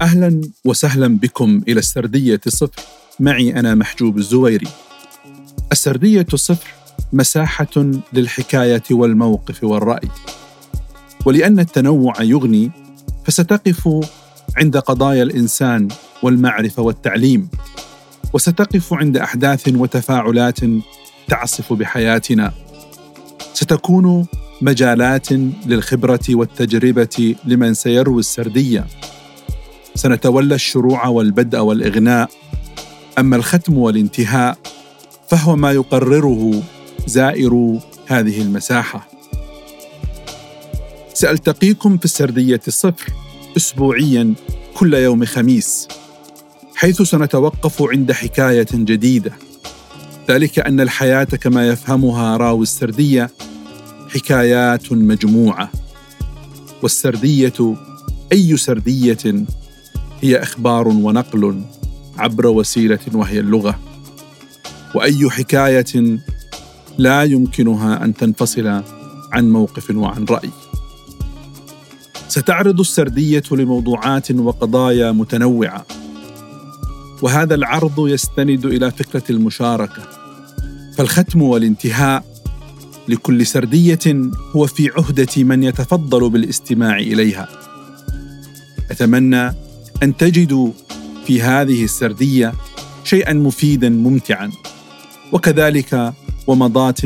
أهلا وسهلا بكم إلى السردية صفر معي أنا محجوب الزويري. السردية صفر مساحة للحكاية والموقف والرأي. ولأن التنوع يغني فستقف عند قضايا الإنسان والمعرفة والتعليم. وستقف عند أحداث وتفاعلات تعصف بحياتنا. ستكون مجالات للخبرة والتجربة لمن سيروي السردية. سنتولى الشروع والبدء والإغناء. أما الختم والانتهاء فهو ما يقرره زائر هذه المساحة. سألتقيكم في السردية الصفر أسبوعيا كل يوم خميس حيث سنتوقف عند حكاية جديدة. ذلك أن الحياة كما يفهمها راوي السردية حكايات مجموعة. والسردية أي سردية هي إخبار ونقل عبر وسيلة وهي اللغة. وأي حكاية لا يمكنها أن تنفصل عن موقف وعن رأي. ستعرض السردية لموضوعات وقضايا متنوعة. وهذا العرض يستند إلى فكرة المشاركة. فالختم والانتهاء لكل سردية هو في عهدة من يتفضل بالاستماع إليها. أتمنى أن تجدوا في هذه السردية شيئا مفيدا ممتعا وكذلك ومضات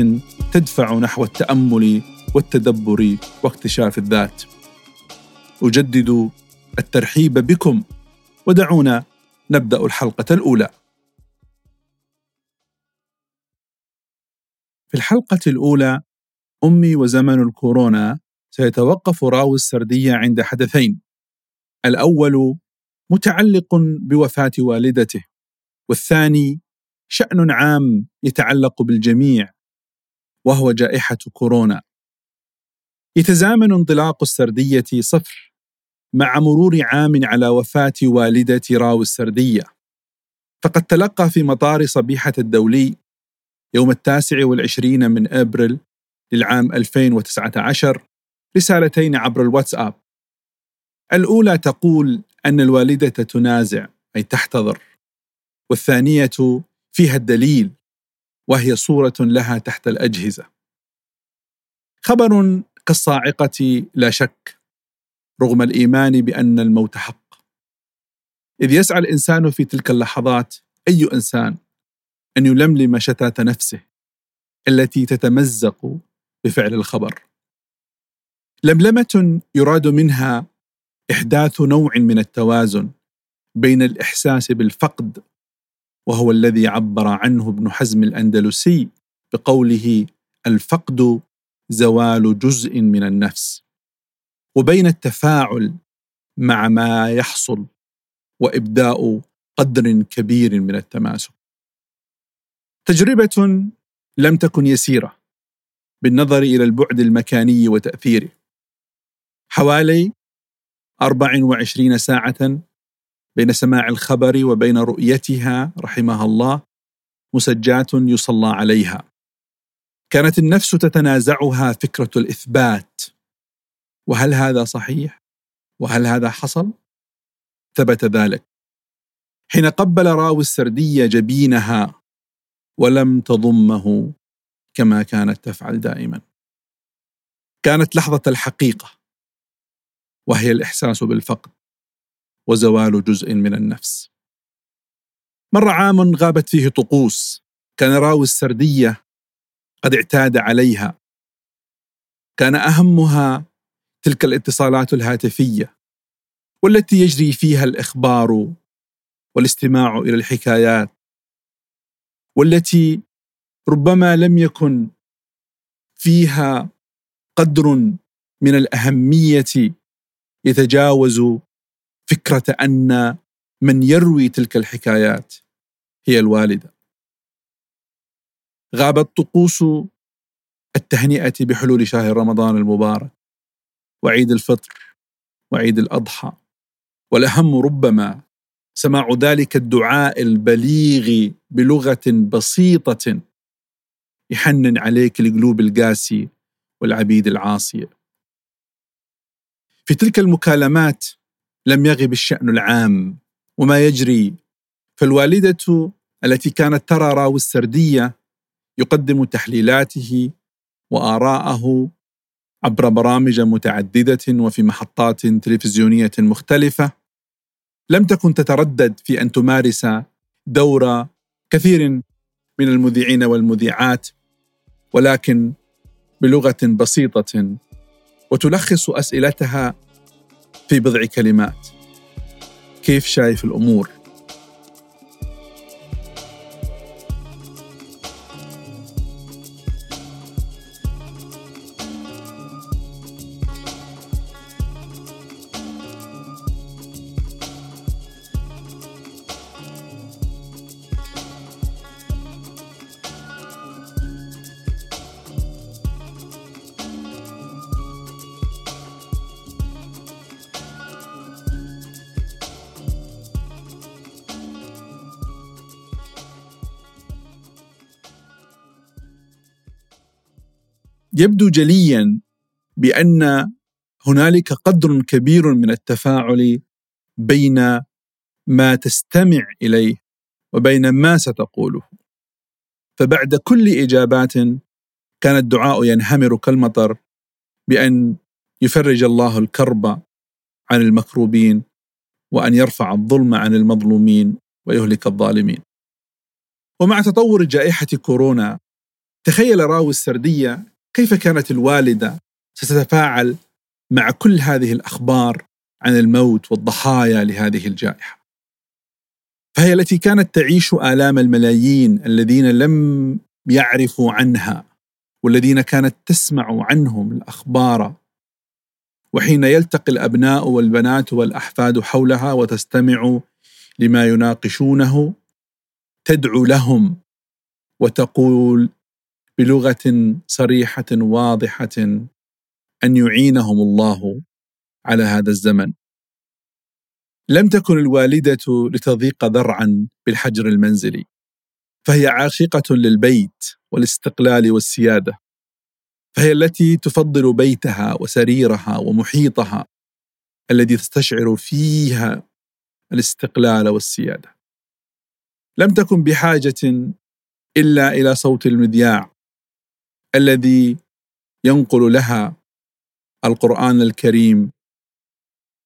تدفع نحو التأمل والتدبر واكتشاف الذات. أجدد الترحيب بكم ودعونا نبدأ الحلقة الأولى. في الحلقة الأولى أمي وزمن الكورونا سيتوقف راوي السردية عند حدثين. الأول متعلق بوفاة والدته. والثاني شأن عام يتعلق بالجميع وهو جائحة كورونا. يتزامن انطلاق السردية صفر مع مرور عام على وفاة والدة راوي السردية. فقد تلقى في مطار صبيحة الدولي يوم التاسع والعشرين من أبريل للعام 2019 رسالتين عبر الواتساب. الأولى تقول أن الوالدة تنازع أي تحتضر. والثانية فيها الدليل وهي صورة لها تحت الأجهزة. خبر كالصاعقة لا شك رغم الإيمان بأن الموت حق. إذ يسعى الإنسان في تلك اللحظات أي إنسان أن يلملم شتات نفسه التي تتمزق بفعل الخبر. لملمة يراد منها إحداث نوع من التوازن بين الإحساس بالفقد وهو الذي عبر عنه ابن حزم الأندلسي بقوله الفقد زوال جزء من النفس وبين التفاعل مع ما يحصل وإبداء قدر كبير من التماسك. تجربة لم تكن يسيرة بالنظر إلى البعد المكاني وتأثيره. حوالي 24 ساعة بين سماع الخبر وبين رؤيتها رحمها الله مسجات يصلى عليها. كانت النفس تتنازعها فكرة الإثبات. وهل هذا صحيح؟ وهل هذا حصل؟ ثبت ذلك. حين قبل راوي السردية جبينها ولم تضمه كما كانت تفعل دائما. كانت لحظة الحقيقة. وهي الإحساس بالفقد وزوال جزء من النفس. مر عام غابت فيه طقوس كان راوي السردية قد اعتاد عليها. كان أهمها تلك الاتصالات الهاتفية والتي يجري فيها الإخبار والاستماع إلى الحكايات والتي ربما لم يكن فيها قدر من الأهمية يتجاوز فكرة أن من يروي تلك الحكايات هي الوالدة. غابت طقوس التهنئة بحلول شهر رمضان المبارك وعيد الفطر وعيد الأضحى. والأهم ربما سماع ذلك الدعاء البليغ بلغة بسيطة يحنن عليك القلوب القاسيه والعبيد العاصيه في تلك المكالمات لم يغب الشأن العام وما يجري فالوالدة التي كانت ترى راوي السردية يقدم تحليلاته وآراءه عبر برامج متعددة وفي محطات تلفزيونية مختلفة. لم تكن تتردد في أن تمارس دور كثير من المذيعين والمذيعات ولكن بلغة بسيطة وتلخص أسئلتها في بضع كلمات كيف شايف الأمور؟ يبدو جليا بأن هنالك قدر كبير من التفاعل بين ما تستمع إليه وبين ما ستقوله. فبعد كل إجابات كان الدعاء ينهمر كالمطر بأن يفرج الله الكرب عن المكروبين وأن يرفع الظلم عن المظلومين ويهلك الظالمين. ومع تطور جائحة كورونا تخيل راوي السردية كيف كانت الوالدة ستتفاعل مع كل هذه الأخبار عن الموت والضحايا لهذه الجائحة؟ فهي التي كانت تعيش آلام الملايين الذين لم يعرفوا عنها والذين كانت تسمع عنهم الأخبار وحين يلتقي الأبناء والبنات والأحفاد حولها وتستمع لما يناقشونه تدعو لهم وتقول بلغة صريحة واضحة أن يعينهم الله على هذا الزمن. لم تكن الوالدة لتضيق ذرعا بالحجر المنزلي فهي عاشقة للبيت والاستقلال والسيادة فهي التي تفضل بيتها وسريرها ومحيطها الذي تستشعر فيها الاستقلال والسيادة. لم تكن بحاجة إلا إلى صوت المذياع الذي ينقل لها القرآن الكريم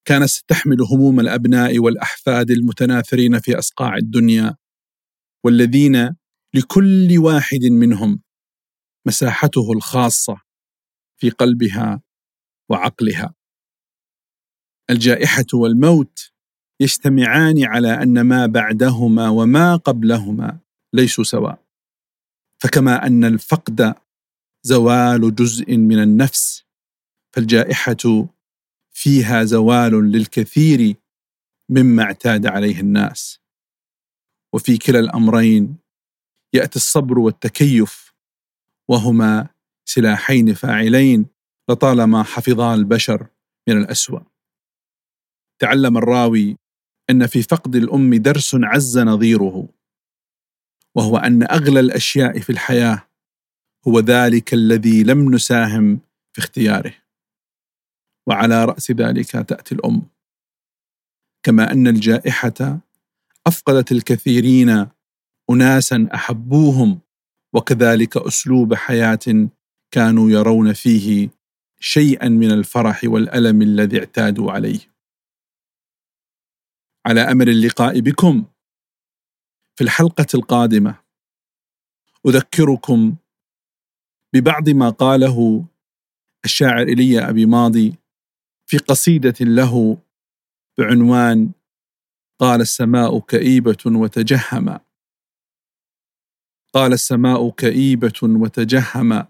كانت ستحمل هموم الأبناء والأحفاد المتناثرين في أصقاع الدنيا والذين لكل واحد منهم مساحته الخاصة في قلبها وعقلها. الجائحة والموت يجتمعان على أن ما بعدهما وما قبلهما ليسوا سواء. فكما أن الفقد زوال جزء من النفس فالجائحة فيها زوال للكثير مما اعتاد عليه الناس. وفي كلا الأمرين يأتي الصبر والتكيف وهما سلاحين فاعلين لطالما حفظا البشر من الأسوأ. تعلم الراوي أن في فقد الأم درس عز نظيره وهو أن أغلى الأشياء في الحياة هو ذلك الذي لم نساهم في اختياره. وعلى رأس ذلك تأتي الأم. كما أن الجائحة أفقدت الكثيرين اناسا أحبوهم وكذلك أسلوب حياة كانوا يرون فيه شيئا من الفرح والألم الذي اعتادوا عليه. على أمل اللقاء بكم في الحلقة القادمة أذكركم ببعض ما قاله الشاعر ايليا أبي ماضي في قصيدة له بعنوان قال السماء كئيبة وتجهما قال السماء كئيبة وتجهما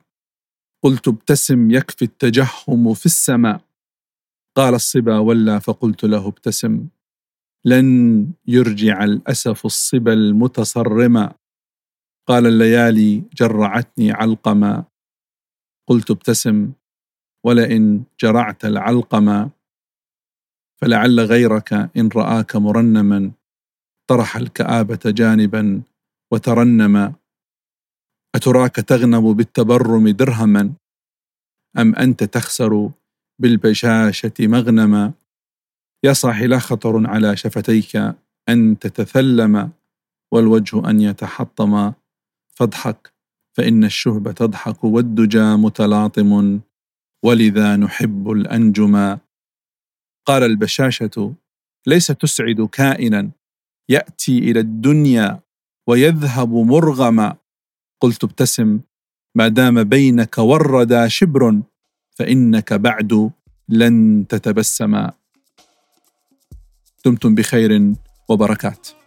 قلت ابتسم يكفي التجهم في السماء قال الصبا ولى فقلت له ابتسم لن يرجع الأسف الصبا المتصرما قال الليالي جرعتني علقما قلت ابتسم ولئن جرعت العلقما فلعل غيرك إن رآك مرنما. طرح الكآبة جانبا وترنما أتراك تغنم بالتبرم درهما؟ أم أنت تخسر بالبشاشة مغنما؟ يا صاحي لا خطر على شفتيك أن تتثلم والوجه أن يتحطم. فاضحك فإن الشهب تضحك والدجى متلاطم ولذا نحب الأنجم. قال البشاشة ليس تسعد كائنا يأتي إلى الدنيا ويذهب مرغما. قلت ابتسم ما دام بينك والردى شبر فإنك بعد لن تتبسما. دمتم بخير وبركات.